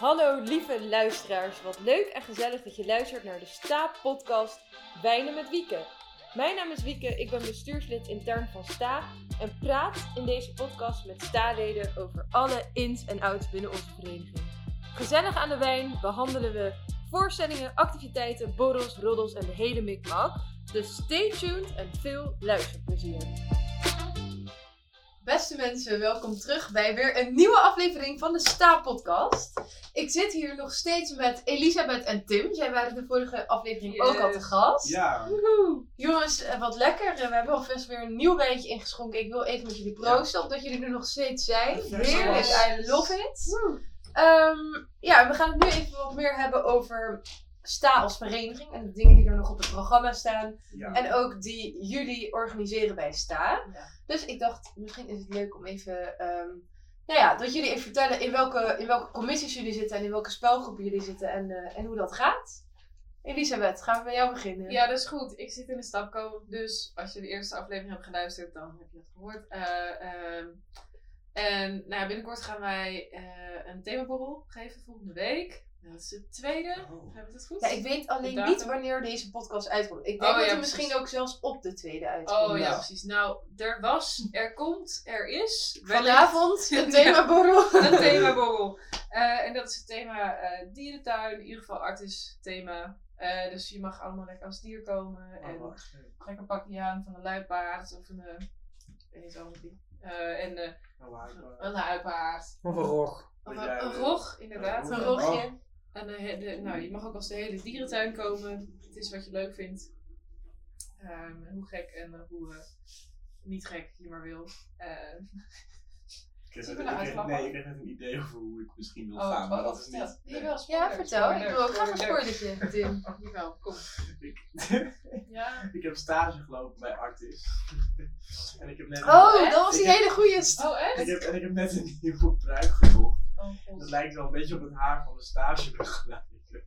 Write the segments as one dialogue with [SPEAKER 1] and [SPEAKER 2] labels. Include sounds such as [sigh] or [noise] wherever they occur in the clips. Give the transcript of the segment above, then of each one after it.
[SPEAKER 1] Hallo lieve luisteraars, wat leuk en gezellig dat je luistert naar de Sta-podcast Wijnen met Wieke. Mijn naam is Wieke, ik ben bestuurslid intern van Sta en praat in deze podcast met Sta-leden over alle ins en outs binnen onze vereniging. Gezellig aan de wijn behandelen we voorstellingen, activiteiten, borrels, roddels en de hele mikmak. Dus stay tuned en veel luisterplezier.
[SPEAKER 2] Beste mensen, welkom terug bij weer een nieuwe aflevering van de Sta-podcast. Ik zit hier nog steeds met Elisabeth en Tim. Zij waren de vorige aflevering ook al te gast.
[SPEAKER 3] Ja,
[SPEAKER 2] Woehoe. Jongens, eh, wat lekker. Eh, We hebben alvast weer een nieuw wijntje ingeschonken. Ik wil even met jullie proosten, omdat jullie er nog steeds zijn. Heerlijk. I love it. Ehm, ja, we gaan het nu even wat meer hebben over Sta als vereniging. En de dingen die er nog op het programma staan.
[SPEAKER 3] ja.
[SPEAKER 2] En ook die jullie organiseren bij Sta.
[SPEAKER 4] Ja.
[SPEAKER 2] Dus ik dacht, misschien is het leuk om even... ehm, nou ja, dat jullie even vertellen in welke, in welke commissies jullie zitten. En in welke spelgroepen jullie zitten. En, eh, en hoe dat gaat. Elisabeth, gaan we bij jou beginnen?
[SPEAKER 4] Ja, dat is goed. Ik zit in de stapco, dus als je de eerste aflevering hebt geluisterd, dan heb je het gehoord. Eh, ehm, en nou ja, binnenkort gaan wij eh, een themaborrel geven volgende week. Dat is de tweede.
[SPEAKER 3] Oh.
[SPEAKER 4] Hebben we het goed?
[SPEAKER 2] Ja, ik weet alleen niet wanneer deze podcast uitkomt. Ik denk
[SPEAKER 4] Oh,
[SPEAKER 2] dat
[SPEAKER 4] ja,
[SPEAKER 2] hij misschien
[SPEAKER 4] precies.
[SPEAKER 2] ook zelfs op de tweede uitkomt.
[SPEAKER 4] Oh ja, precies. Nou, er was, er komt, er is.
[SPEAKER 2] Vanavond [laughs] een
[SPEAKER 4] Ja.
[SPEAKER 2] themaborrel.
[SPEAKER 4] Een themaborrel. Eh, en dat is het thema eh, dierentuin, in ieder geval artis thema. Eh, dus je mag allemaal lekker als dier komen. en
[SPEAKER 3] Oh, wacht even.
[SPEAKER 4] lekker pakje aan van een luipaard of een. ik weet niet. Eh, en
[SPEAKER 3] Oh, ik-
[SPEAKER 4] een luipaard.
[SPEAKER 5] Of een rog.
[SPEAKER 4] Of een, een rog, inderdaad.
[SPEAKER 3] een
[SPEAKER 2] Een
[SPEAKER 3] rog.
[SPEAKER 2] rogje.
[SPEAKER 4] En de, he- de- nou, je mag ook als de hele dierentuin komen. Het is wat je leuk vindt. Ehm, en hoe gek en eh, hoe eh, niet gek je maar wil. Eh, [laughs]
[SPEAKER 3] Ik
[SPEAKER 4] nou
[SPEAKER 3] Nee, ik kreeg net een idee over hoe ik misschien wil
[SPEAKER 4] oh,
[SPEAKER 3] gaan, maar
[SPEAKER 4] oh,
[SPEAKER 3] dat is niet... nee.
[SPEAKER 2] Ja, vertel. Ik wil graag een
[SPEAKER 4] spoiler.
[SPEAKER 2] spoilertje, Tim. [laughs]
[SPEAKER 4] Jawel, kom.
[SPEAKER 3] Ik, [laughs]
[SPEAKER 4] Ja.
[SPEAKER 3] ik heb stage gelopen bij Artis. en ik heb net...
[SPEAKER 2] Oh, dat was die
[SPEAKER 3] heb-
[SPEAKER 2] hele goede
[SPEAKER 4] Oh, echt?
[SPEAKER 3] Ik heb, en ik heb net een nieuwe pruik gekocht.
[SPEAKER 4] Oh,
[SPEAKER 3] Dat lijkt wel een beetje op het haar van de stagebegeleider. [laughs]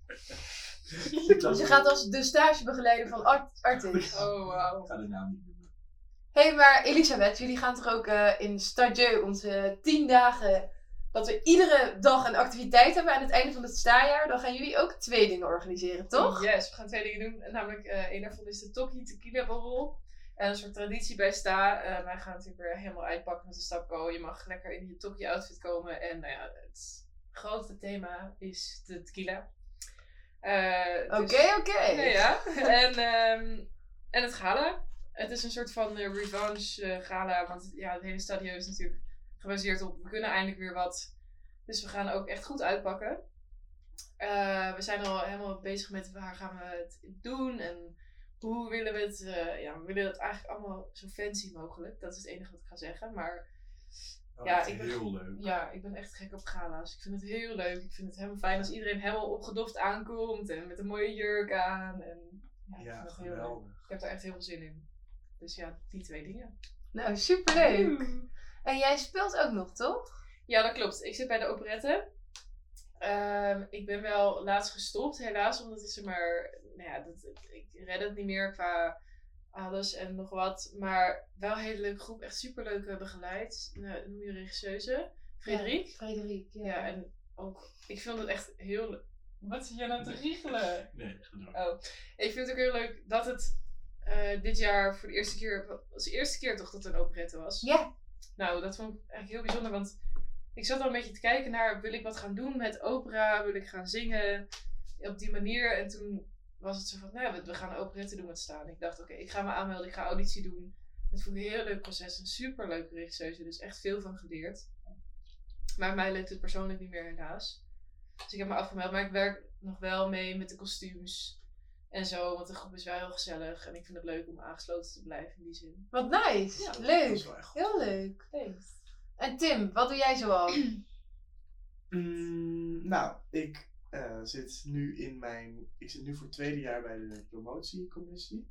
[SPEAKER 2] Dus je gaat als de stagebegeleider van Art Artis.
[SPEAKER 4] Oh, wauw.
[SPEAKER 3] Ik ga de naam niet noemen.
[SPEAKER 2] Hé, hey, maar Elisabeth, jullie gaan toch ook eh, in Stadieu onze tien dagen... Dat we iedere dag een activiteit hebben aan het einde van het staarjaar. Dan gaan jullie ook twee dingen organiseren, toch?
[SPEAKER 4] Yes, we gaan twee dingen doen. Namelijk, eh een daarvan is de Tokkie Tequila Borrel. En een soort traditie bij Sta. Eh, wij gaan natuurlijk weer helemaal uitpakken met de stapco. Je mag lekker in je Tokkie outfit komen. En nou ja, het grote thema is de tequila. Eh,
[SPEAKER 2] Oké,
[SPEAKER 4] dus-
[SPEAKER 2] oké.
[SPEAKER 4] Ja, ja. [laughs] En, ehm, en het gala. Het is een soort van eh, revenge eh, gala. Want ja, het hele stadion is natuurlijk gebaseerd op... We kunnen eindelijk weer wat. Dus we gaan ook echt goed uitpakken. We zijn al helemaal bezig met waar gaan we het doen. En hoe willen we het... eh, ja, we willen het eigenlijk allemaal zo fancy mogelijk. Dat is het enige wat ik ga zeggen. Maar
[SPEAKER 3] Oh,
[SPEAKER 4] Ja,
[SPEAKER 3] dat is
[SPEAKER 4] ik ben-
[SPEAKER 3] heel leuk.
[SPEAKER 4] ja, ik ben echt gek op gala's. Ik vind het heel leuk. Ik vind het helemaal fijn als iedereen helemaal opgedoft aankomt. En met een mooie jurk aan. En ja, ik
[SPEAKER 3] Ja,
[SPEAKER 4] vind het heel leuk.
[SPEAKER 3] geweldig.
[SPEAKER 4] Ik heb er echt heel veel zin in. Dus ja, die twee dingen.
[SPEAKER 2] Nou, superleuk. En jij speelt ook nog, toch?
[SPEAKER 4] Ja, dat klopt. Ik zit bij de operette. Ehm, ik ben wel laatst gestopt, helaas, omdat ik zeg maar, nou ja, dat, ik red het niet meer qua alles en nog wat. Maar wel een hele leuke groep, echt superleuk begeleid. Nou, noem je regisseuse? Frederik.
[SPEAKER 2] Ja, Frederik, ja.
[SPEAKER 4] Ja. en ook, ik vind het echt heel Wat zie je nou te riegelen?
[SPEAKER 3] Nee.
[SPEAKER 4] Oh, ik vind het ook heel leuk dat het eh, dit jaar voor de eerste keer, was de eerste keer toch dat er een operette was.
[SPEAKER 2] Ja.
[SPEAKER 4] Nou, dat vond ik eigenlijk heel bijzonder, want ik zat al een beetje te kijken naar, wil ik wat gaan doen met opera? Wil ik gaan zingen? Op die manier. En toen was het zo van, nou ja, we- gaan een operette doen met staan. Ik dacht, oké, ik ga me aanmelden, ik ga auditie doen. Het vond ik een heel leuk proces, een super leuke regisseuse, dus echt veel van geleerd. Maar mij lukt het persoonlijk niet meer helaas. Dus ik heb me afgemeld, maar ik werk nog wel mee met de kostuums en zo, want de groep is wel heel gezellig. En ik vind het leuk om aangesloten te blijven in die zin.
[SPEAKER 2] Wat nice.
[SPEAKER 4] Ja,
[SPEAKER 2] leuk. Heel leuk.
[SPEAKER 4] Thanks.
[SPEAKER 2] En Tim, wat doe jij zoal? [clears throat]
[SPEAKER 3] Mm, nou, ik eh, zit nu in mijn. Ik zit nu voor het tweede jaar bij de promotiecommissie.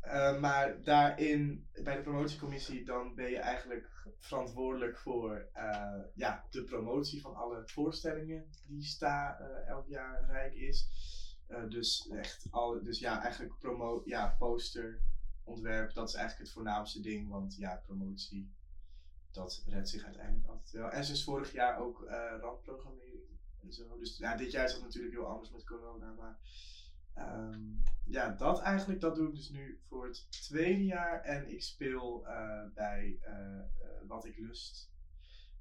[SPEAKER 3] Eh, maar daarin, bij de promotiecommissie, dan ben je eigenlijk verantwoordelijk voor eh, ja, de promotie van alle voorstellingen die sta elk jaar rijk is. Dus echt alle, dus ja, eigenlijk promo, ja, poster, ontwerp, dat is eigenlijk het voornaamste ding. Want ja, promotie, dat redt zich uiteindelijk altijd wel. En sinds vorig jaar ook eh randprogrammering en zo. Dus ja, dit jaar is dat natuurlijk heel anders met corona. Maar ehm, ja, dat eigenlijk, dat doe ik dus nu voor het tweede jaar. En ik speel eh, bij eh, Wat ik lust,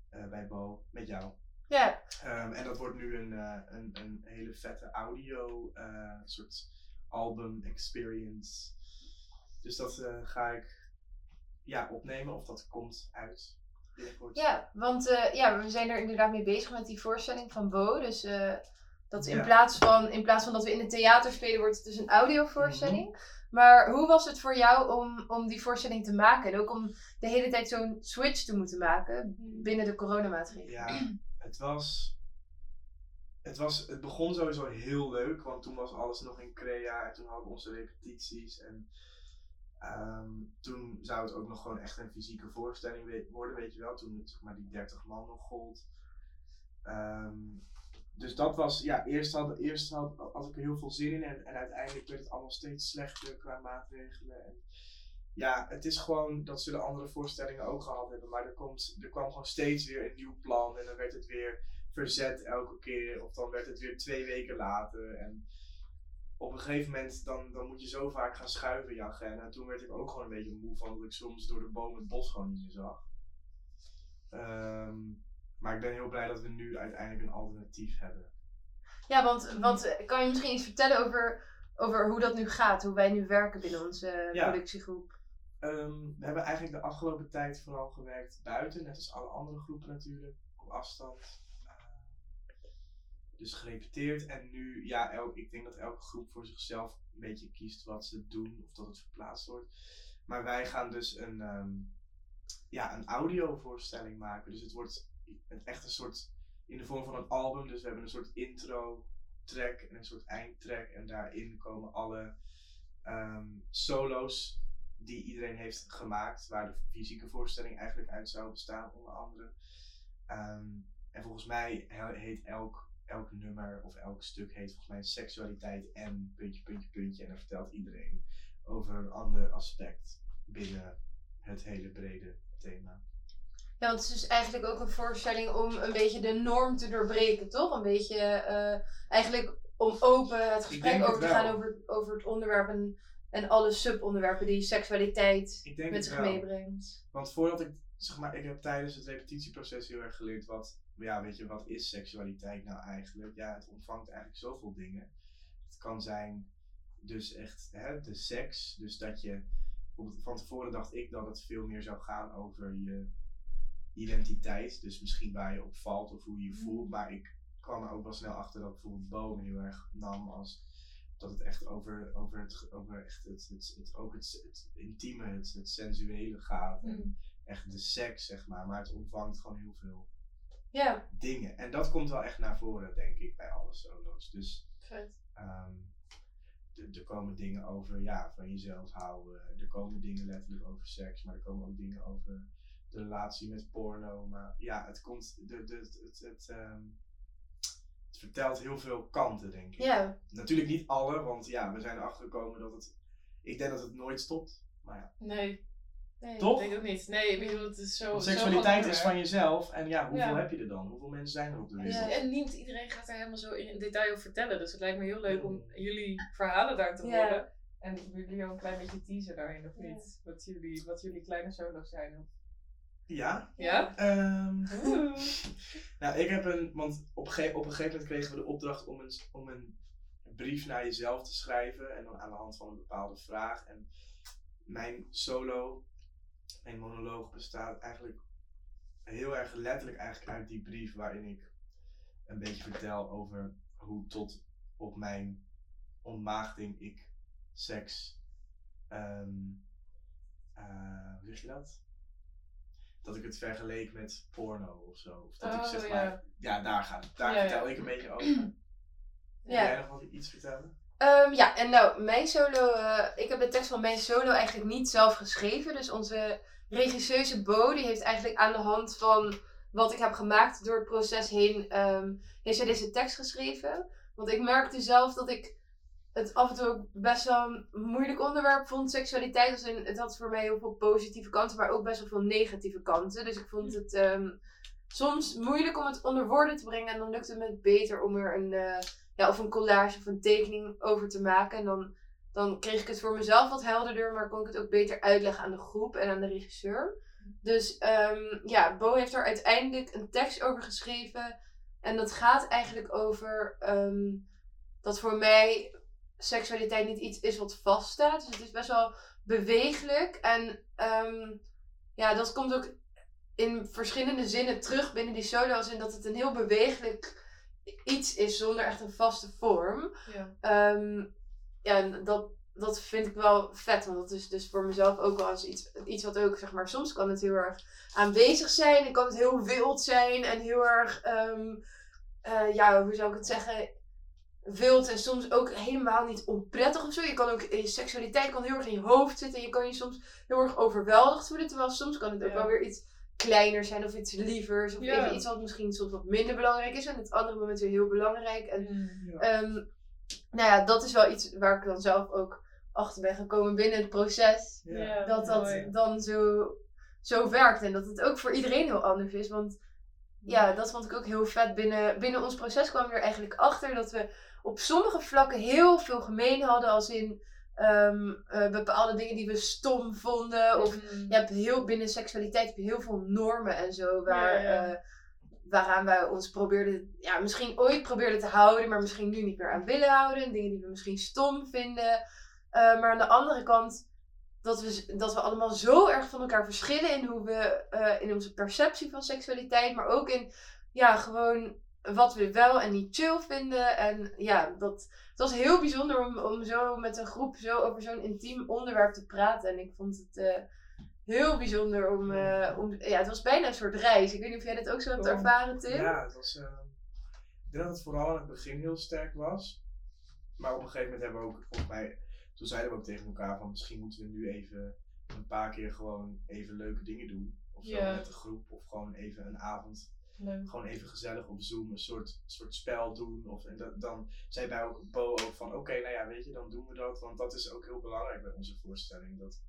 [SPEAKER 3] eh, bij Bo, met jou.
[SPEAKER 2] Ja,
[SPEAKER 3] Ehm, en dat wordt nu een, eh, een, een hele vette audio, eh, soort album experience. Dus dat eh, ga ik ja, opnemen of dat komt uit binnenkort.
[SPEAKER 2] ja want eh, ja, we zijn er inderdaad mee bezig met die voorstelling van Bo. Dus eh, dat in,
[SPEAKER 3] Ja.
[SPEAKER 2] plaats van, in plaats van dat we in het theater spelen, wordt het dus een audiovoorstelling.
[SPEAKER 3] Mhm.
[SPEAKER 2] Maar hoe was het voor jou om, om die voorstelling te maken? En ook om de hele tijd zo'n switch te moeten maken binnen de coronamaatregelen?
[SPEAKER 3] Ja, het was. Het, was, het begon sowieso heel leuk, want toen was alles nog in Crea en toen hadden we onze repetities. En ehm, toen zou het ook nog gewoon echt een fysieke voorstelling worden, weet je wel. Toen zeg maar, die 30 man nog gold. Ehm, dus dat was, ja, eerst, had, eerst had, had ik er heel veel zin in en, en uiteindelijk werd het allemaal steeds slechter qua maatregelen. En, ja, het is gewoon, dat zullen andere voorstellingen ook gehad hebben, maar er, komt, er kwam gewoon steeds weer een nieuw plan en dan werd het weer verzet elke keer, of dan werd het weer twee weken later. En op een gegeven moment, dan, dan moet je zo vaak gaan schuiven in je agenda. En toen werd ik ook gewoon een beetje moe van dat ik soms door de bomen het bos gewoon niet meer zag. Ehm, maar ik ben heel blij dat we nu uiteindelijk een alternatief hebben.
[SPEAKER 2] Ja, want, want eh, kan je misschien iets vertellen over, over hoe dat nu gaat? Hoe wij nu werken binnen onze eh,
[SPEAKER 3] Ja.
[SPEAKER 2] productiegroep?
[SPEAKER 3] Ehm, we hebben eigenlijk de afgelopen tijd vooral gewerkt buiten, net als alle andere groepen natuurlijk, op afstand. Dus gerepeteerd en nu, ja, elk, ik denk dat elke groep voor zichzelf een beetje kiest wat ze doen of dat het verplaatst wordt. Maar wij gaan dus een, ehm, ja, een audiovoorstelling maken. Dus het wordt echt een soort, in de vorm van een album. Dus we hebben een soort intro track en een soort eindtrack. En daarin komen alle ehm, solo's die iedereen heeft gemaakt, waar de fysieke voorstelling eigenlijk uit zou bestaan, onder andere. Ehm, en volgens mij he- heet elk, elk nummer of elk stuk heet volgens mij seksualiteit en puntje, puntje, puntje. En dan vertelt iedereen over een ander aspect binnen het hele brede thema.
[SPEAKER 2] Ja, want het is dus eigenlijk ook een voorstelling om een beetje de norm te doorbreken, toch? Een beetje eh, eigenlijk om open het gesprek over te
[SPEAKER 3] wel.
[SPEAKER 2] gaan over, over het onderwerp en, en alle subonderwerpen die seksualiteit met zich meebrengt.
[SPEAKER 3] Want voordat ik, zeg maar, ik heb tijdens het repetitieproces heel erg geleerd wat, ja, weet je, wat is seksualiteit nou eigenlijk? Ja, het omvangt eigenlijk zoveel dingen. Het kan zijn, dus echt, hè, de seks. Dus dat je, van tevoren dacht ik dat het veel meer zou gaan over je identiteit. Dus misschien waar je op valt of hoe je je voelt. Maar ik kwam er ook wel snel achter dat bijvoorbeeld Bo me heel erg nam als dat het echt over, over, het, over echt het, het, het, ook het, het intieme, het, het sensuele gaat. En
[SPEAKER 2] Mm.
[SPEAKER 3] echt de seks, zeg maar. Maar het omvangt gewoon heel veel
[SPEAKER 2] Ja,
[SPEAKER 3] dingen. En dat komt wel echt naar voren, denk ik, bij alle solo's. Dus ehm, er komen dingen over ja, van jezelf houden. Er komen dingen letterlijk over seks. Maar er komen ook dingen over de relatie met porno. Maar ja, het komt. De, de, het, het, het, ehm, het vertelt heel veel kanten, denk ik.
[SPEAKER 2] ja.
[SPEAKER 3] Natuurlijk niet alle, want ja, we zijn erachter gekomen dat het. Ik denk dat het nooit stopt. Maar ja.
[SPEAKER 4] Nee,
[SPEAKER 2] Nee.
[SPEAKER 3] Toch?
[SPEAKER 4] ik denk ook niet. Nee, ik bedoel, het is zo.
[SPEAKER 3] Want seksualiteit is van jezelf. En ja, hoeveel
[SPEAKER 4] Ja.
[SPEAKER 3] heb je er dan? Hoeveel mensen zijn er op de wereld?
[SPEAKER 2] Ja.
[SPEAKER 4] En niet iedereen gaat daar helemaal zo in detail over vertellen. Dus het lijkt me heel leuk om
[SPEAKER 3] Mm.
[SPEAKER 4] jullie verhalen daar te
[SPEAKER 2] Ja.
[SPEAKER 4] horen. En jullie ook een klein beetje teasen daarin, of
[SPEAKER 2] Ja.
[SPEAKER 4] niet? Wat, jullie, wat jullie kleine solo's zijn.
[SPEAKER 3] Ja.
[SPEAKER 4] Ja?
[SPEAKER 3] Ehm, [laughs] nou, ik heb een. Want op een, ge- op een gegeven moment kregen we de opdracht om een, om een brief naar jezelf te schrijven. En dan aan de hand van een bepaalde vraag. En mijn solo, mijn monoloog bestaat eigenlijk heel erg letterlijk eigenlijk uit die brief waarin ik een beetje vertel over hoe tot op mijn ontmaagding ik seks. eh, hoe zeg je dat? Dat ik het vergeleek met porno of zo. Of dat ik
[SPEAKER 4] Oh,
[SPEAKER 3] zeg
[SPEAKER 4] ja.
[SPEAKER 3] maar. Ja, daar gaat Daar
[SPEAKER 4] Ja, ja.
[SPEAKER 3] vertel ik een beetje over. Wil
[SPEAKER 2] Ja.
[SPEAKER 3] jij nog wat iets vertellen?
[SPEAKER 2] Ehm, ja, en nou, mijn solo, eh, ik heb de tekst van mijn solo eigenlijk niet zelf geschreven. Dus onze regisseuse Bo, die heeft eigenlijk aan de hand van wat ik heb gemaakt door het proces heen, ehm, heeft zij deze tekst geschreven. Want ik merkte zelf dat ik het af en toe ook best wel een moeilijk onderwerp vond, seksualiteit. Als in, het had voor mij heel veel positieve kanten, maar ook best wel veel negatieve kanten. Dus ik vond het, ehm, soms moeilijk om het onder woorden te brengen. En dan lukt het me beter om er een, eh, ja, of een collage of een tekening over te maken. En dan, dan kreeg ik het voor mezelf wat helderder, maar kon ik het ook beter uitleggen aan de groep en aan de regisseur. Dus ehm, ja, Bo heeft er uiteindelijk een tekst over geschreven. En dat gaat eigenlijk over ehm, dat voor mij seksualiteit niet iets is wat vaststaat. Dus het is best wel bewegelijk. En ehm, ja, dat komt ook in verschillende zinnen terug binnen die solo's. En dat het een heel bewegelijk iets is zonder echt een vaste vorm.
[SPEAKER 4] Ja.
[SPEAKER 2] En dat, dat vind ik wel vet. Want dat is dus voor mezelf ook wel eens iets, iets wat ook, zeg maar, soms kan het heel erg aanwezig zijn. En kan het heel wild zijn en heel erg, ehm, eh, ja, hoe zou ik het zeggen? Wild en soms ook helemaal niet onprettig of zo. Je kan ook, je seksualiteit kan heel erg in je hoofd zitten. En je kan je soms heel erg overweldigd voelen. Terwijl soms kan het ook
[SPEAKER 4] Ja.
[SPEAKER 2] wel weer iets kleiner zijn of iets lievers. Of
[SPEAKER 4] Ja.
[SPEAKER 2] even iets wat misschien soms wat minder belangrijk is. En het andere moment weer heel belangrijk. En
[SPEAKER 4] Mm.
[SPEAKER 3] Ja.
[SPEAKER 2] Ehm, nou ja, dat is wel iets waar ik dan zelf ook achter ben gekomen binnen het proces.
[SPEAKER 3] Ja.
[SPEAKER 2] Dat dat
[SPEAKER 4] mooi.
[SPEAKER 2] dan zo, zo werkt en dat het ook voor iedereen heel anders is. Want ja, dat vond ik ook heel vet. Binnen, binnen ons proces kwamen we er eigenlijk achter dat we op sommige vlakken heel veel gemeen hadden. Als in ehm, eh, bepaalde dingen die we stom vonden. Of
[SPEAKER 4] Mm.
[SPEAKER 2] je hebt heel, binnen seksualiteit heb je heel veel normen en zo. Waar,
[SPEAKER 4] Ja, ja.
[SPEAKER 2] eh, waaraan wij ons probeerden, ja, misschien ooit probeerden te houden, maar misschien nu niet meer aan willen houden. Dingen die we misschien stom vinden. Eh, maar aan de andere kant, dat we, dat we allemaal zo erg van elkaar verschillen in hoe we, eh, in onze perceptie van seksualiteit, maar ook in, ja, gewoon wat we wel en niet chill vinden. En ja, dat, het was heel bijzonder om, om zo met een groep zo over zo'n intiem onderwerp te praten. En ik vond het eh, heel bijzonder om, eh, om, ja, het was bijna een soort reis. Ik weet niet of jij dat ook zo hebt ervaren, Tim?
[SPEAKER 3] Ja, het was. eh, ik denk dat het vooral in het begin heel sterk was. Maar op een gegeven moment hebben we ook, volgens mij, toen zeiden we ook tegen elkaar van misschien moeten we nu even een paar keer gewoon even leuke dingen doen. Of zo met de groep. Of gewoon even een avond,
[SPEAKER 4] Leuk.
[SPEAKER 3] gewoon even gezellig op Zoom een soort, soort spel doen. Of, en dat, dan zei bij Bo ook van oké, nou ja, weet je, dan doen we dat. Want dat is ook heel belangrijk bij onze voorstelling. Dat,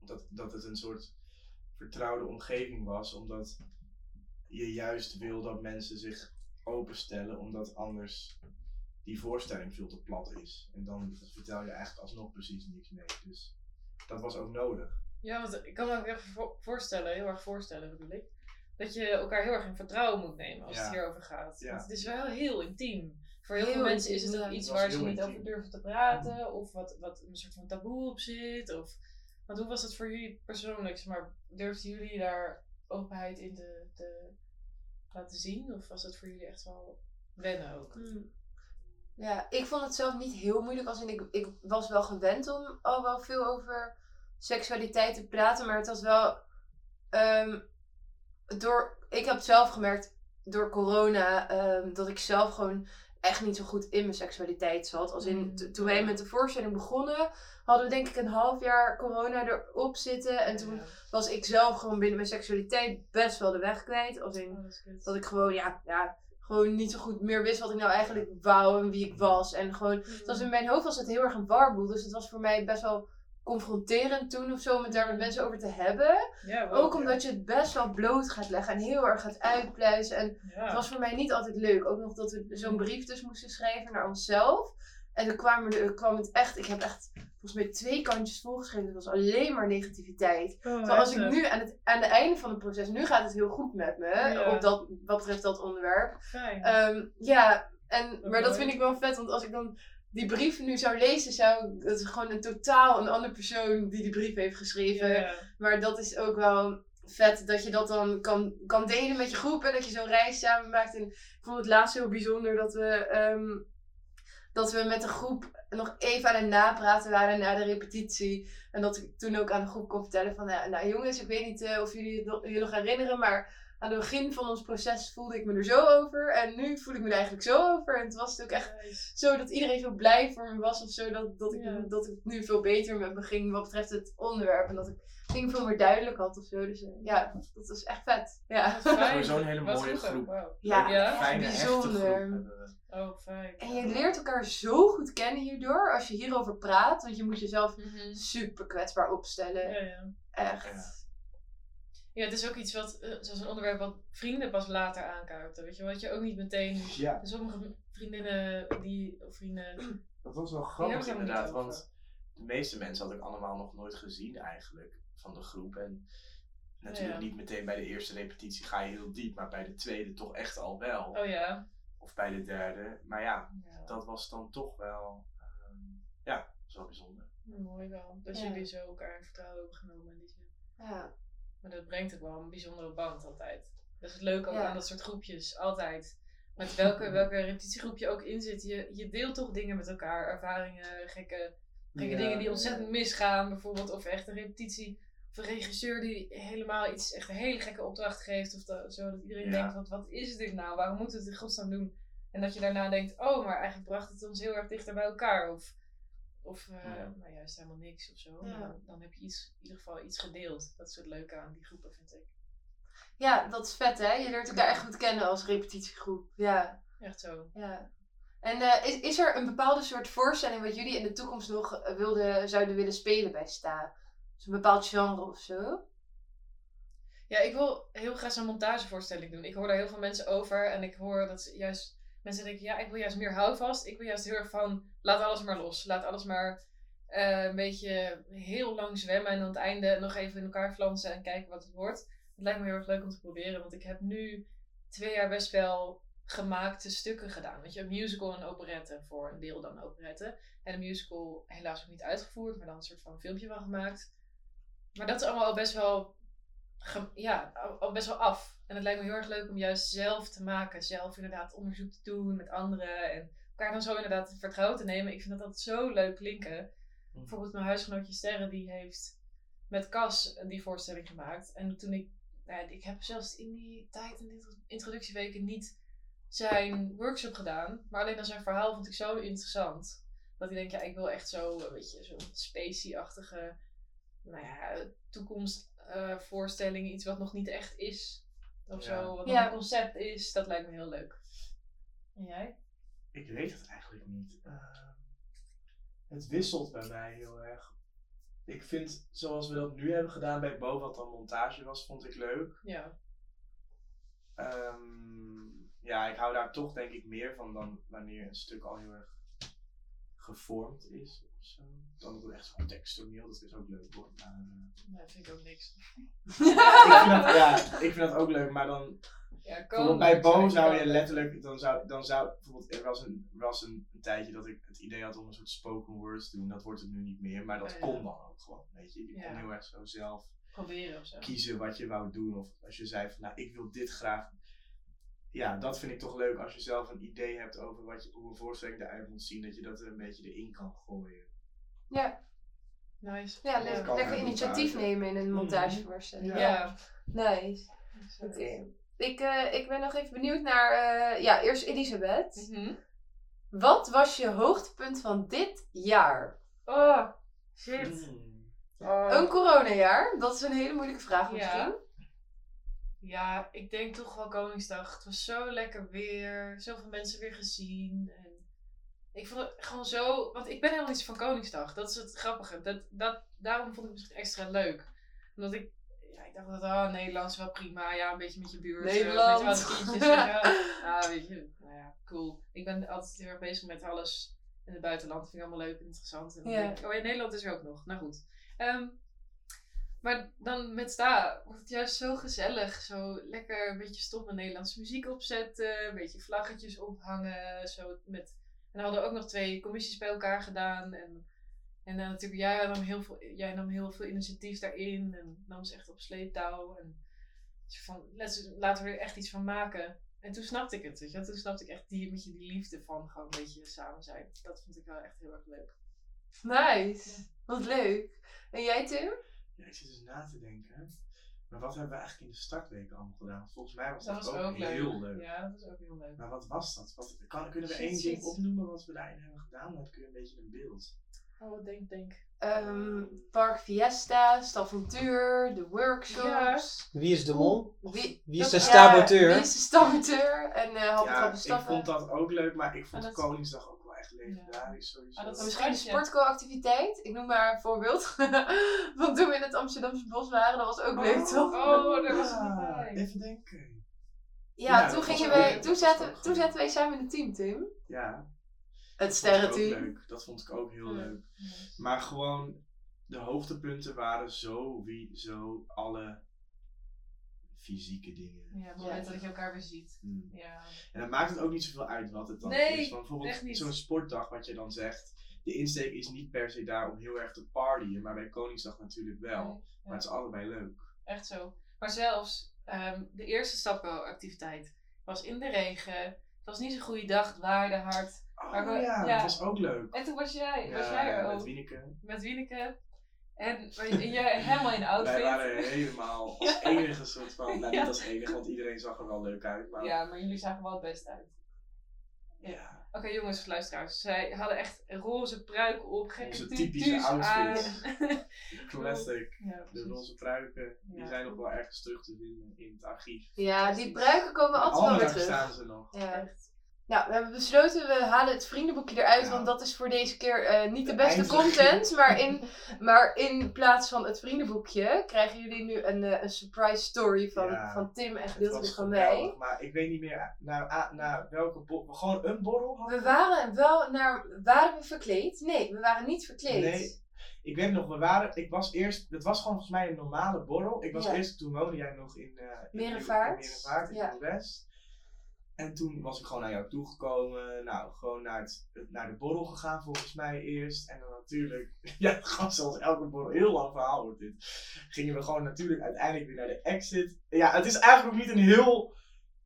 [SPEAKER 3] dat, dat het een soort vertrouwde omgeving was. Omdat je juist wil dat mensen zich openstellen, omdat anders die voorstelling veel te plat is. En dan vertel je eigenlijk alsnog precies niks mee. Dus dat was ook nodig.
[SPEAKER 4] Ja, want ik kan me ook even vo- voorstellen, heel erg voorstellen bedoel ik, dat je elkaar heel erg in vertrouwen moet nemen als
[SPEAKER 3] Ja.
[SPEAKER 4] het hierover gaat.
[SPEAKER 3] Ja.
[SPEAKER 4] Want het is wel heel intiem. Voor heel,
[SPEAKER 2] Heel
[SPEAKER 4] veel mensen
[SPEAKER 2] intiem,
[SPEAKER 4] is het iets waar ze niet
[SPEAKER 3] intiem.
[SPEAKER 4] over durven te praten, of wat, wat een soort van taboe op zit. Of, want hoe was het voor jullie persoonlijk? Maar, durfden jullie daar openheid in te, te laten zien? Of was het voor jullie echt wel wennen ook?
[SPEAKER 2] Hmm. Ja, ik vond het zelf niet heel moeilijk. Als in, ik, ik was wel gewend om al wel veel over seksualiteit te praten. Maar het was wel... ehm, door, ik heb zelf gemerkt door corona ehm, dat ik zelf gewoon echt niet zo goed in mijn seksualiteit zat. Als in,
[SPEAKER 4] Mm.
[SPEAKER 2] toen wij met de voorstelling begonnen, hadden we denk ik een half jaar corona erop zitten. En toen
[SPEAKER 4] Ja.
[SPEAKER 2] was ik zelf gewoon binnen mijn seksualiteit best wel de weg kwijt. Als in,
[SPEAKER 4] Oh, dat
[SPEAKER 2] ik gewoon, ja, ja, gewoon niet zo goed meer wist wat ik nou eigenlijk wou en wie ik was. En gewoon, het was in mijn hoofd was het heel erg een warboel. Dus het was voor mij best wel confronterend toen of zo om het daar met mensen over te hebben.
[SPEAKER 4] Ja, wel.
[SPEAKER 2] Ook omdat je het best wel bloot gaat leggen en heel erg gaat uitpluizen. En
[SPEAKER 4] Ja.
[SPEAKER 2] het was voor mij niet altijd leuk. Ook nog dat we zo'n brief dus moesten schrijven naar onszelf. En dan kwam, er, kwam het echt, ik heb echt volgens mij twee kantjes volgeschreven. Het was alleen maar negativiteit.
[SPEAKER 4] Oh,
[SPEAKER 2] Terwijl als ik nu aan het, aan het einde van het proces, nu gaat het heel goed met me. Op dat, wat betreft dat onderwerp.
[SPEAKER 4] Fijn.
[SPEAKER 2] Ehm, ja, en, maar dat vind ik wel vet. Want als ik dan die brief nu zou lezen, zou het is gewoon een totaal een andere persoon die die brief heeft geschreven. Maar dat is ook wel vet dat je dat dan kan, kan delen met je groep. En dat je zo'n reis samen maakt. En ik vond het laatst heel bijzonder dat we, ehm, dat we met de groep nog even aan het napraten waren na de repetitie. En dat ik toen ook aan de groep kon vertellen van... Nou, nou jongens, ik weet niet eh, of jullie het nog herinneren, maar... Aan het begin van ons proces voelde ik me er zo over. En nu voel ik me er eigenlijk zo over. En het was ook echt
[SPEAKER 4] Nice.
[SPEAKER 2] zo dat iedereen zo blij voor me was of zo. Dat, dat, ik,
[SPEAKER 4] Ja.
[SPEAKER 2] dat het nu veel beter met me ging wat betreft het onderwerp. En dat ik dingen veel meer duidelijk had of zo. Dus eh, ja, dat was echt vet. Ja.
[SPEAKER 3] Sowieso een hele mooie groep.
[SPEAKER 2] ja,
[SPEAKER 3] Fijne,
[SPEAKER 2] bijzonder.
[SPEAKER 4] Oh, fijn.
[SPEAKER 2] En je leert elkaar zo goed kennen hierdoor als je hierover praat. Want je moet jezelf
[SPEAKER 4] Mhm.
[SPEAKER 2] super kwetsbaar opstellen.
[SPEAKER 4] Ja, ja.
[SPEAKER 2] Echt.
[SPEAKER 4] Ja, het is ook iets wat, eh, zoals een onderwerp wat vrienden pas later aankaarten. Weet je, wat je ook niet meteen.
[SPEAKER 3] Ja,
[SPEAKER 4] Sommige vriendinnen die, of vrienden.
[SPEAKER 3] dat was wel grappig
[SPEAKER 4] er
[SPEAKER 3] inderdaad. Want de meeste mensen had ik allemaal nog nooit gezien eigenlijk van de groep. En natuurlijk
[SPEAKER 4] Ja.
[SPEAKER 3] niet meteen bij de eerste repetitie ga je heel diep, maar bij de tweede toch echt al wel.
[SPEAKER 4] Oh ja.
[SPEAKER 3] Of bij de derde. Maar ja,
[SPEAKER 4] ja.
[SPEAKER 3] dat was dan toch wel, ehm, ja, zo bijzonder.
[SPEAKER 4] Mooi wel. Dat
[SPEAKER 2] Ja.
[SPEAKER 4] jullie zo elkaar in vertrouwen hebben genomen in die zin.
[SPEAKER 2] Ja.
[SPEAKER 4] Maar dat brengt ook wel een bijzondere band altijd. Dat is het leuke
[SPEAKER 2] Ja.
[SPEAKER 4] aan dat soort groepjes. Altijd. Met welke, [laughs] welke repetitiegroep je ook in zit. Je, je deelt toch dingen met elkaar. Ervaringen, gekke, gekke
[SPEAKER 3] Ja.
[SPEAKER 4] dingen die ontzettend misgaan. Bijvoorbeeld of echt een repetitie. Of een regisseur die helemaal iets, echt een hele gekke opdracht geeft. Of dat, zo dat iedereen
[SPEAKER 3] Ja.
[SPEAKER 4] denkt, wat, wat is dit nou? Waarom moeten we het in godsnaam doen? En dat je daarna denkt, oh, maar eigenlijk bracht het ons heel erg dichter bij elkaar. Of, of eh,
[SPEAKER 3] Ja.
[SPEAKER 4] nou juist helemaal niks of zo.
[SPEAKER 2] Ja.
[SPEAKER 4] Dan, dan heb je iets, in ieder geval iets gedeeld. Dat is het leuke aan die groepen, vind ik.
[SPEAKER 2] ja, dat is vet hè. Je leert elkaar echt goed kennen als repetitiegroep. Ja.
[SPEAKER 4] Echt zo.
[SPEAKER 2] ja. En eh, is, is er een bepaalde soort voorstelling wat jullie in de toekomst nog eh, wilden, zouden willen spelen bij STA? Dus een bepaald genre of zo?
[SPEAKER 4] Ja, ik wil heel graag zo'n montagevoorstelling doen. Ik hoor daar heel veel mensen over. En ik hoor dat ze juist mensen denken, ja, ik wil juist meer houvast. Ik wil juist heel erg van, laat alles maar los. Laat alles maar eh, een beetje heel lang zwemmen. En aan het einde nog even in elkaar flansen en kijken wat het wordt. Het lijkt me heel erg leuk om te proberen. Want ik heb nu twee jaar best wel gemaakte stukken gedaan. Weet je, een musical en operette. Voor een deel dan operette. En een musical helaas ook niet uitgevoerd. Maar dan een soort van filmpje van gemaakt. Maar dat is allemaal al best wel ja, al, best wel af. En het lijkt me heel erg leuk om juist zelf te maken. Zelf inderdaad onderzoek te doen met anderen. En elkaar dan zo inderdaad vertrouwen te nemen. Ik vind dat altijd zo leuk klinken.
[SPEAKER 3] Mhm.
[SPEAKER 4] Bijvoorbeeld mijn huisgenootje Sterre, die heeft met Cas die voorstelling gemaakt. En toen ik, nou ja, ik heb zelfs in die tijd, in die introductieweken, niet zijn workshop gedaan. Maar alleen dan zijn verhaal vond ik zo interessant. Dat ik denk, ja, ik wil echt zo, een beetje zo'n spacey-achtige, nou ja, toekomstvoorstelling. iets wat nog niet echt is. Of
[SPEAKER 3] Ja.
[SPEAKER 4] zo, wat
[SPEAKER 2] Ja.
[SPEAKER 4] een concept is. Dat lijkt me heel leuk. En jij?
[SPEAKER 3] Ik weet het eigenlijk niet. Ehm, het wisselt bij mij heel erg. Ik vind, zoals we dat nu hebben gedaan bij Bo, wat dan montage was, vond ik leuk.
[SPEAKER 4] Ja.
[SPEAKER 3] Ehm, ja, ik hou daar toch denk ik meer van dan wanneer een stuk al heel erg gevormd is zo. Dan ook echt zo'n teksttoneel, dat is ook leuk hoor. Maar,
[SPEAKER 4] Nee, vind ik ook niks. [laughs]
[SPEAKER 3] ik, vind dat, ja, ik vind dat ook leuk, maar dan
[SPEAKER 4] Ja,
[SPEAKER 3] bij Bo zou je letterlijk, dan zou, dan zou bijvoorbeeld, er was, een, er was een, een tijdje dat ik het idee had om een soort spoken words te doen. Dat wordt het nu niet meer, maar dat
[SPEAKER 4] Ja, ja.
[SPEAKER 3] kon dan ook gewoon. Weet je, je kon heel erg zo zelf
[SPEAKER 4] proberen of zo.
[SPEAKER 3] kiezen wat je wou doen. Of als je zei van, nou, ik wil dit graag. Ja, dat vind ik toch leuk als je zelf een idee hebt over wat je, hoe een voorstelling eruit moet zien, dat je dat er een beetje erin kan gooien.
[SPEAKER 2] Ja,
[SPEAKER 4] Nice.
[SPEAKER 2] ja, le- lekker initiatief
[SPEAKER 3] montage.
[SPEAKER 2] nemen in een montagevoorstelling.
[SPEAKER 3] Ja.
[SPEAKER 4] Ja.
[SPEAKER 2] Nice.
[SPEAKER 4] Oké.
[SPEAKER 2] Ik, eh, ik ben nog even benieuwd naar, eh, ja, eerst Elisabeth.
[SPEAKER 4] Mhm.
[SPEAKER 2] Wat was je hoogtepunt van dit jaar?
[SPEAKER 4] Oh, shit.
[SPEAKER 3] Hmm.
[SPEAKER 4] Oh.
[SPEAKER 2] Een coronajaar? Dat is een hele moeilijke vraag
[SPEAKER 4] Ja.
[SPEAKER 2] misschien.
[SPEAKER 4] Ja, ik denk toch wel Koningsdag. Het was zo lekker weer. Zoveel mensen weer gezien. Ik vond het gewoon zo... Want ik ben helemaal niet van Koningsdag. Dat is het grappige. Dat, dat, daarom vond ik het misschien extra leuk. Omdat ik... Ja, ik dacht dat, ah, Nederland is wel prima. Ja, een beetje met je buurt. eh, beetje wat kindjes. ja. Ah, weet je. Nou ja, cool. Ik ben altijd heel erg bezig met alles in het buitenland. Dat vind ik allemaal leuk en interessant. En dan
[SPEAKER 2] Ja.
[SPEAKER 4] denk ik, oh ja, Nederland is er ook nog. Nou goed. Ehm, maar dan met sta wordt het juist zo gezellig. Zo lekker een beetje stomme Nederlandse muziek opzetten. Een beetje vlaggetjes ophangen. Zo met... En hadden ook nog twee commissies bij elkaar gedaan. En, en dan natuurlijk, jij nam, heel veel, jij nam heel veel initiatief daarin. En nam ze echt op sleeptouw. En van, let's, laten we er echt iets van maken. En toen snapte ik het, weet je. Toen snapte ik echt die, met je die liefde van gewoon een beetje samen zijn. Dat vond ik wel echt heel erg leuk.
[SPEAKER 2] Nice. Wat leuk. En jij Tim?
[SPEAKER 3] Ja, ik zit dus na te denken. Maar wat hebben we eigenlijk in de startweek allemaal gedaan? Volgens mij was
[SPEAKER 4] Dat
[SPEAKER 3] dat,
[SPEAKER 4] was
[SPEAKER 3] ook,
[SPEAKER 4] ook leuk.
[SPEAKER 3] heel leuk.
[SPEAKER 4] Ja, dat was ook heel leuk.
[SPEAKER 3] Maar wat was dat? Wat, kan, kunnen we
[SPEAKER 4] Shit,
[SPEAKER 3] één ding opnoemen wat we daarin hebben gedaan? Dan heb ik een beetje een beeld.
[SPEAKER 4] Oh, wat denk, denk.
[SPEAKER 2] Ehm, Park Fiesta, Stavantuur, de workshops.
[SPEAKER 5] Wie is de mol?
[SPEAKER 2] Wie,
[SPEAKER 5] Wie is de staboteur?
[SPEAKER 2] wie is de staboteur? En eh had het al
[SPEAKER 3] ja, ik vond dat ook leuk, maar ik vond
[SPEAKER 4] dat-
[SPEAKER 3] Koningsdag ook echt legendarisch sowieso.
[SPEAKER 4] Ah, dat is
[SPEAKER 2] Misschien een sportco-activiteit. Ik noem maar een voorbeeld. [laughs] Van toen we in het Amsterdamse bos waren, dat was ook leuk, toch?
[SPEAKER 4] Oh, daar was
[SPEAKER 3] Ah,
[SPEAKER 4] bij.
[SPEAKER 3] Even denken.
[SPEAKER 2] Ja,
[SPEAKER 3] Ja,
[SPEAKER 2] toen,
[SPEAKER 3] dat
[SPEAKER 2] gingen wij,
[SPEAKER 3] leuk.
[SPEAKER 2] toen,
[SPEAKER 3] Dat
[SPEAKER 2] zaten, toen zaten wij samen in het team, Tim.
[SPEAKER 3] Ja,
[SPEAKER 2] Het
[SPEAKER 3] dat vond ik ook
[SPEAKER 2] sterrenteam.
[SPEAKER 3] leuk. Dat vond ik ook heel
[SPEAKER 4] Ja.
[SPEAKER 3] leuk. Maar gewoon, de hoogtepunten waren sowieso alle fysieke dingen.
[SPEAKER 4] Ja, het moment dat je elkaar weer ziet.
[SPEAKER 3] Hmm.
[SPEAKER 4] Ja.
[SPEAKER 3] En dan maakt het ook niet zoveel uit wat het dan
[SPEAKER 4] Nee,
[SPEAKER 3] is. Want bijvoorbeeld
[SPEAKER 4] echt niet.
[SPEAKER 3] zo'n sportdag, wat je dan zegt. De insteek is niet per se daar om heel erg te partyen, maar bij Koningsdag natuurlijk wel.
[SPEAKER 4] Nee,
[SPEAKER 3] Maar het is allebei leuk.
[SPEAKER 4] Echt zo. Maar zelfs ehm, de eerste stappenactiviteit was in de regen. Het was niet zo'n goede dag, het waaide hard.
[SPEAKER 3] Oh
[SPEAKER 4] Maar we-
[SPEAKER 3] ja,
[SPEAKER 4] ja.
[SPEAKER 3] dat was ook leuk.
[SPEAKER 4] En toen was jij, was
[SPEAKER 3] Ja,
[SPEAKER 4] jij er
[SPEAKER 3] met
[SPEAKER 4] ook.
[SPEAKER 3] Wieneke.
[SPEAKER 4] Met Wieneke. En en jij helemaal in outfit.
[SPEAKER 3] Wij waren helemaal als enige soort van, nou
[SPEAKER 4] Ja.
[SPEAKER 3] niet als enige, want iedereen zag er wel leuk uit. Maar
[SPEAKER 4] Ja, maar jullie zagen wel het best uit.
[SPEAKER 3] ja,
[SPEAKER 4] Oké jongens, luisteraars. Zij hadden echt roze pruiken op, gekke
[SPEAKER 3] Onze typische outfits. [laughs] classic.
[SPEAKER 4] ja,
[SPEAKER 3] De roze pruiken, die zijn nog wel ergens terug te vinden in het archief.
[SPEAKER 2] Ja, die pruiken komen altijd wel weer terug.
[SPEAKER 3] staan ze nog.
[SPEAKER 2] Ja.
[SPEAKER 4] Echt.
[SPEAKER 2] Nou, we hebben besloten, we halen het vriendenboekje eruit,
[SPEAKER 3] Ja.
[SPEAKER 2] want dat is voor deze keer eh, niet de
[SPEAKER 3] De
[SPEAKER 2] beste content. Maar [laughs] in, maar in plaats van het vriendenboekje krijgen jullie nu een, eh, een surprise story van,
[SPEAKER 3] Ja.
[SPEAKER 2] van Tim en gedeeltelijk van mij.
[SPEAKER 3] maar ik weet niet meer naar, naar, welke borrel. Gewoon een borrel hadden
[SPEAKER 2] We waren wel naar, waren we verkleed? Nee, we waren niet verkleed.
[SPEAKER 3] Nee. Ik weet nog, we waren, ik was eerst, het was gewoon volgens mij een normale borrel. Ik was
[SPEAKER 2] Ja.
[SPEAKER 3] eerst, toen woonde jij nog in, eh in
[SPEAKER 2] Merenvaart.
[SPEAKER 3] in Merenvaart, in
[SPEAKER 2] Ja.
[SPEAKER 3] West. En toen was ik gewoon naar jou toegekomen. Nou, gewoon naar, het, naar de borrel gegaan volgens mij eerst. En dan natuurlijk, [laughs] ja, elke borrel, heel lang verhaal wordt dit. Gingen we gewoon natuurlijk uiteindelijk weer naar de exit. Ja, het is eigenlijk ook niet een heel,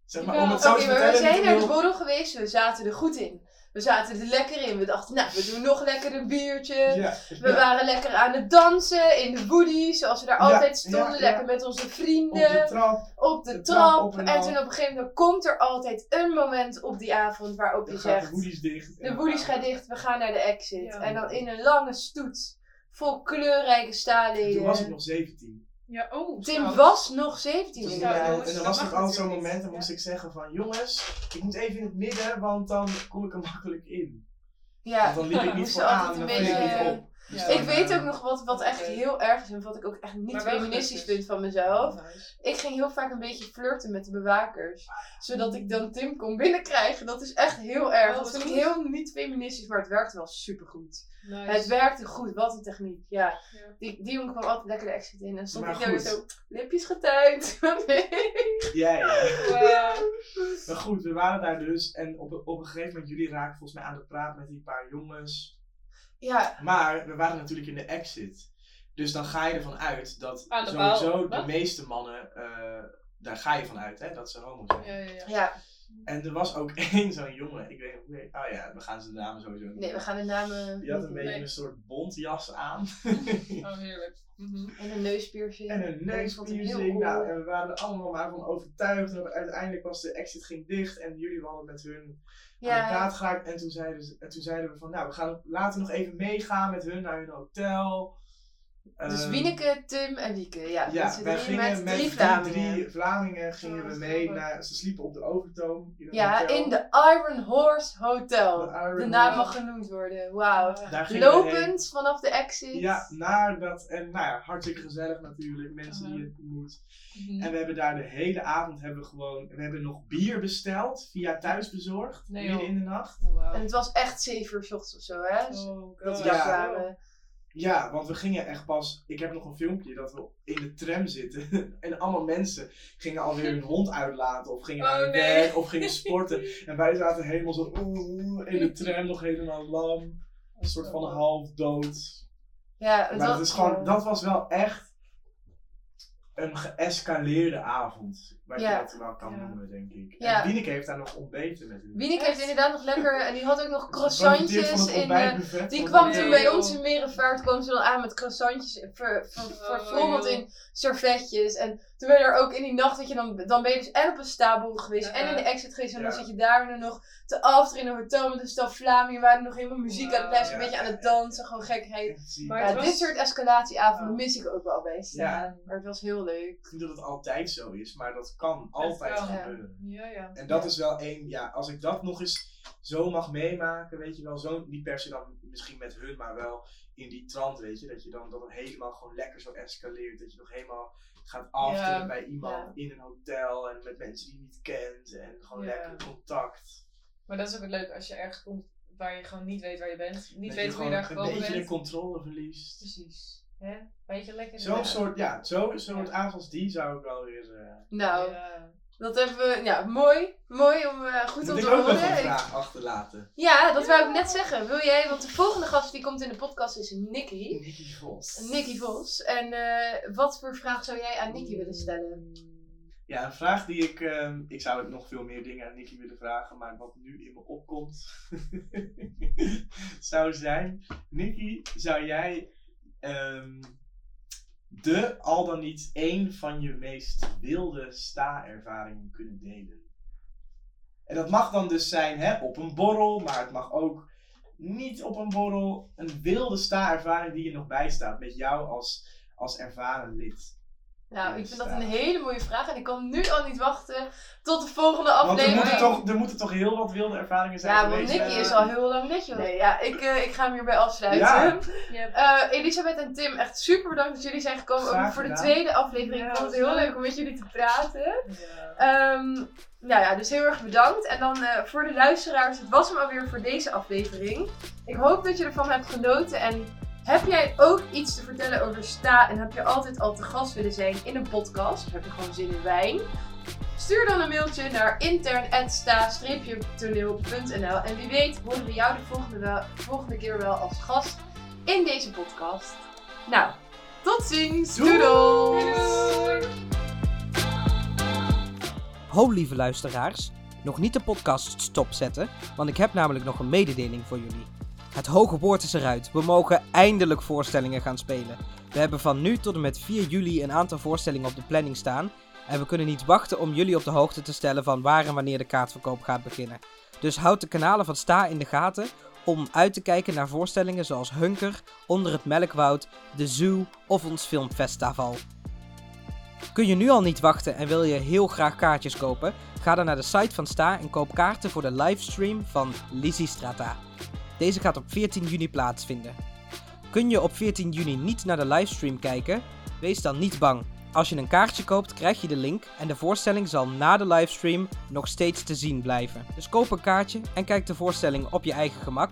[SPEAKER 3] zeg maar, om het zo te
[SPEAKER 2] maar we
[SPEAKER 3] vertellen.
[SPEAKER 2] zijn naar de borrel geweest, we zaten er goed in. We zaten er lekker in. We dachten, nou, we doen nog lekker een biertje.
[SPEAKER 3] Ja,
[SPEAKER 2] We
[SPEAKER 3] ja,
[SPEAKER 2] waren lekker aan het dansen in de woody, zoals we daar
[SPEAKER 3] Ja,
[SPEAKER 2] altijd stonden.
[SPEAKER 3] ja, ja.
[SPEAKER 2] Lekker met onze
[SPEAKER 3] op
[SPEAKER 2] vrienden.
[SPEAKER 3] de trap.
[SPEAKER 2] op de,
[SPEAKER 3] de
[SPEAKER 2] trap.
[SPEAKER 3] trap op
[SPEAKER 2] en toen op een gegeven moment komt er altijd een moment op die avond waarop je
[SPEAKER 3] gaat de
[SPEAKER 2] zegt:
[SPEAKER 3] woodies dicht.
[SPEAKER 2] De woodies
[SPEAKER 3] gaan
[SPEAKER 2] dicht, we gaan naar de exit.
[SPEAKER 4] Ja.
[SPEAKER 2] En dan in een lange stoet vol kleurrijke staalleden.
[SPEAKER 3] Toen was ik nog 17.
[SPEAKER 4] Ja, oh.
[SPEAKER 2] Tim was nog 17
[SPEAKER 3] Dus
[SPEAKER 2] inderdaad.
[SPEAKER 4] ja,
[SPEAKER 3] en, en dan was er
[SPEAKER 4] mag
[SPEAKER 3] altijd zo'n moment, dan moest ik zeggen van jongens, ik moet even in het midden, want dan kom ik er makkelijk in.
[SPEAKER 2] Ja,
[SPEAKER 3] Want dan liep ik niet [laughs] vooraan,
[SPEAKER 2] altijd
[SPEAKER 3] dan
[SPEAKER 2] een
[SPEAKER 3] viel ik
[SPEAKER 2] beetje-
[SPEAKER 3] niet op. Dus
[SPEAKER 2] ik weet ook nog wat, wat echt heel erg is en wat ik ook echt niet feministisch vind van mezelf.
[SPEAKER 4] Nice.
[SPEAKER 2] Ik ging heel vaak een beetje flirten met de bewakers. Zodat ik dan Tim kon binnenkrijgen. Dat is echt heel erg.
[SPEAKER 4] Oh,
[SPEAKER 2] Dat vind ik heel niet feministisch, maar het werkte wel supergoed.
[SPEAKER 4] Nice.
[SPEAKER 2] Het werkte goed, wat een techniek. Ja,
[SPEAKER 4] Ja.
[SPEAKER 2] die, die jongen kwam altijd lekker de exit in. En stond
[SPEAKER 3] Maar
[SPEAKER 2] ik daar zo, lipjes getuind. [laughs]
[SPEAKER 3] Ja, ja.
[SPEAKER 4] Wow.
[SPEAKER 3] Maar goed, we waren daar dus en op, op een gegeven moment, jullie raken volgens mij aan de praat met die paar jongens.
[SPEAKER 2] Ja,
[SPEAKER 3] Maar we waren natuurlijk in de exit. Dus dan ga je ervan uit dat
[SPEAKER 4] de
[SPEAKER 3] sowieso de
[SPEAKER 4] Wat?
[SPEAKER 3] meeste mannen, eh, daar ga je van uit hè, dat ze homo zijn.
[SPEAKER 4] Ja, ja, ja.
[SPEAKER 2] ja.
[SPEAKER 3] En er was ook [laughs] één zo'n jongen, ik weet niet hoe oh ja, we gaan zijn namen sowieso niet
[SPEAKER 2] Nee, we gaan de namen...
[SPEAKER 3] Die had een beetje
[SPEAKER 4] Nee.
[SPEAKER 3] een soort bontjas aan.
[SPEAKER 4] Oh, heerlijk. Mhm.
[SPEAKER 2] En een neuspiercing.
[SPEAKER 3] En een neuspiercing.
[SPEAKER 2] cool.
[SPEAKER 3] Nou, en we waren er allemaal maar van overtuigd. En uiteindelijk was de exit ging dicht. En jullie hadden met hun aan de
[SPEAKER 2] ja,
[SPEAKER 3] praat geraakt. En toen, zeiden ze, en toen zeiden we van, nou, we gaan laten nog even meegaan met hun naar hun hotel.
[SPEAKER 2] Dus
[SPEAKER 3] Ehm,
[SPEAKER 2] Wieneke, Tim en Wieke. Ja,
[SPEAKER 3] Ja, wij gingen
[SPEAKER 2] met drie
[SPEAKER 3] die
[SPEAKER 2] Vlamingen.
[SPEAKER 3] drie Vlamingen gingen we mee naar, ze sliepen op de Overtoom. In
[SPEAKER 2] Ja,
[SPEAKER 3] hotel.
[SPEAKER 2] in de Iron Horse Hotel.
[SPEAKER 3] De Iron
[SPEAKER 2] De naam mag genoemd worden. Wauw.
[SPEAKER 3] Daar gingen we heen.
[SPEAKER 2] Lopend vanaf de exit.
[SPEAKER 3] Ja, naar dat. En nou ja, hartstikke gezellig natuurlijk. Mensen die je ontmoet.
[SPEAKER 4] Mhm.
[SPEAKER 3] En we hebben daar de hele avond hebben we gewoon. We hebben nog bier besteld via thuisbezorgd.
[SPEAKER 4] Nee,
[SPEAKER 3] midden in de nacht.
[SPEAKER 4] Oh, wauw.
[SPEAKER 2] En het was echt 7 uur 's ochtends of zo, hè?
[SPEAKER 4] Oh,
[SPEAKER 2] dat we daar
[SPEAKER 3] Ja.
[SPEAKER 2] kwamen.
[SPEAKER 3] Ja, want we gingen echt pas. Ik heb nog een filmpje dat we in de tram zitten. [laughs] en allemaal mensen gingen alweer hun hond uitlaten. Of gingen
[SPEAKER 4] Oh,
[SPEAKER 3] naar hun
[SPEAKER 4] nee.
[SPEAKER 3] werk. Of gingen sporten. en wij zaten helemaal zo. oeh, in de tram nog helemaal lam. Een soort van half dood.
[SPEAKER 2] Ja, het
[SPEAKER 3] Maar
[SPEAKER 2] was,
[SPEAKER 3] dat, is gewoon, dat was wel echt een geëscaleerde avond. Wat
[SPEAKER 2] Ja.
[SPEAKER 3] je dat wel kan
[SPEAKER 4] Ja.
[SPEAKER 3] noemen, denk ik.
[SPEAKER 2] Ja.
[SPEAKER 3] En Wieneke heeft daar nog ontbeten met hun.
[SPEAKER 2] Wieneke heeft inderdaad nog lekker... En die had ook nog [laughs] croissantjes in... eh,
[SPEAKER 3] ontbijtbuffet
[SPEAKER 2] die kwam
[SPEAKER 3] de-
[SPEAKER 2] toen bij ons in Merenvaart, kwam ze dan aan met croissantjes ver, ver,
[SPEAKER 4] Oh,
[SPEAKER 2] in servetjes. En toen ben je er ook in die nacht, dat je dan, dan ben je dus en op een stapel geweest
[SPEAKER 4] Ja.
[SPEAKER 2] en in de exit geweest. En dan
[SPEAKER 3] Ja.
[SPEAKER 2] zit je daar nog te after in een hotel met een stel Vlamingen. waar nog helemaal muziek aan het
[SPEAKER 3] Ja.
[SPEAKER 2] een beetje aan het dansen, gewoon gekheid.
[SPEAKER 4] Maar
[SPEAKER 2] Ja,
[SPEAKER 4] het was-
[SPEAKER 2] dit soort escalatieavonden
[SPEAKER 4] Ja.
[SPEAKER 2] mis ik ook wel bij staan. Maar het was heel leuk.
[SPEAKER 3] Ik vind dat het altijd zo is, maar dat kan altijd gebeuren.
[SPEAKER 4] Ja, ja.
[SPEAKER 3] En dat
[SPEAKER 2] Ja.
[SPEAKER 3] is wel één, ja, als ik dat nog eens zo mag meemaken, weet je wel, zo, niet per se dan misschien met hun, maar wel in die trant, weet je, dat je dan dat het helemaal gewoon lekker zo escaleert, dat je nog helemaal gaat afteren
[SPEAKER 4] Ja.
[SPEAKER 3] bij iemand
[SPEAKER 2] Ja.
[SPEAKER 3] in een hotel en met mensen die je niet kent en gewoon
[SPEAKER 4] Ja.
[SPEAKER 3] lekker contact.
[SPEAKER 4] Maar dat is ook het leuk als je ergens komt waar je gewoon niet weet waar je bent. Niet
[SPEAKER 3] dat
[SPEAKER 4] weet hoe je daar
[SPEAKER 3] gewoon
[SPEAKER 4] gekomen
[SPEAKER 3] een beetje
[SPEAKER 4] bent.
[SPEAKER 3] de controle verliest.
[SPEAKER 4] Precies. Beetje lekker.
[SPEAKER 3] Zo'n soort, ja, zo'n soort
[SPEAKER 4] Ja.
[SPEAKER 3] avond als die zou ik wel weer... eh
[SPEAKER 2] Nou,
[SPEAKER 4] Ja.
[SPEAKER 2] dat hebben we, ja, mooi. Mooi om eh, goed
[SPEAKER 3] moet
[SPEAKER 2] om
[SPEAKER 3] ik
[SPEAKER 2] te
[SPEAKER 3] ook nog
[SPEAKER 2] horen.
[SPEAKER 3] een
[SPEAKER 2] Ik-
[SPEAKER 3] vraag achterlaten?
[SPEAKER 2] Ja, dat wou ik net zeggen. Wil jij, want de volgende gast die komt in de podcast is Nicky.
[SPEAKER 3] Nicky Vos.
[SPEAKER 2] Nicky Vos. En eh, wat voor vraag zou jij aan Nicky willen stellen?
[SPEAKER 3] Ja, een vraag die ik. ehm, ik zou nog veel meer dingen aan Nicky willen vragen, maar wat nu in me opkomt. [laughs] zou zijn: Nicky, zou jij. Ehm, de al dan niet één van je meest wilde sta-ervaringen kunnen delen? En dat mag dan dus zijn hè, op een borrel, maar het mag ook niet op een borrel. Een wilde sta-ervaring die je nog bijstaat met jou als, als ervaren lid.
[SPEAKER 2] Nou,
[SPEAKER 3] Ja,
[SPEAKER 2] ik vind dat een hele mooie vraag. En ik kan nu al niet wachten tot de volgende
[SPEAKER 3] Want er
[SPEAKER 2] aflevering.
[SPEAKER 3] moeten, toch, er moeten toch heel wat wilde ervaringen zijn
[SPEAKER 2] Ja, want
[SPEAKER 3] geweest.
[SPEAKER 2] Nicky
[SPEAKER 3] eh,
[SPEAKER 2] is al heel lang net, joh. Nee, ja, ik, eh, ik ga hem hierbij afsluiten.
[SPEAKER 3] Ja.
[SPEAKER 2] Eh, Elisabeth en Tim, echt super bedankt dat jullie zijn gekomen.
[SPEAKER 3] Graag
[SPEAKER 2] Ook voor de tweede aflevering.
[SPEAKER 4] Ja,
[SPEAKER 2] ik vond het
[SPEAKER 4] was
[SPEAKER 2] heel
[SPEAKER 4] leuk.
[SPEAKER 2] leuk om met jullie te praten.
[SPEAKER 4] Ja.
[SPEAKER 2] Ehm, nou ja, dus heel erg bedankt. En dan eh, voor de luisteraars, het was hem alweer voor deze aflevering. Ik hoop dat je ervan hebt genoten. En heb jij ook iets te vertellen over sta en heb je altijd al te gast willen zijn in een podcast? Of heb je gewoon zin in wijn? Stuur dan een mailtje naar intern.sta-toneel.nl En wie weet horen we jou de volgende, wel- volgende keer wel als gast in deze podcast. Nou, tot ziens!
[SPEAKER 3] Doei!
[SPEAKER 2] Doedels!
[SPEAKER 5] Ho lieve luisteraars, nog niet de podcast stopzetten, want ik heb namelijk nog een mededeling voor jullie. Het hoge woord is eruit, we mogen eindelijk voorstellingen gaan spelen. We hebben van nu tot en met 4 juli een aantal voorstellingen op de planning staan en we kunnen niet wachten om jullie op de hoogte te stellen van waar en wanneer de kaartverkoop gaat beginnen. Dus houd de kanalen van Sta in de gaten om uit te kijken naar voorstellingen zoals Hunker, Onder het Melkwoud, The Zoo of ons filmfestival. Kun je nu al niet wachten en wil je heel graag kaartjes kopen? Ga dan naar de site van Sta en koop kaarten voor de livestream van Lizzie Strata. Deze gaat op 14 juni plaatsvinden. Kun je op 14 juni niet naar de livestream kijken? Wees dan niet bang. Als je een kaartje koopt, krijg je de link en de voorstelling zal na de livestream nog steeds te zien blijven. Dus koop een kaartje en kijk de voorstelling op je eigen gemak.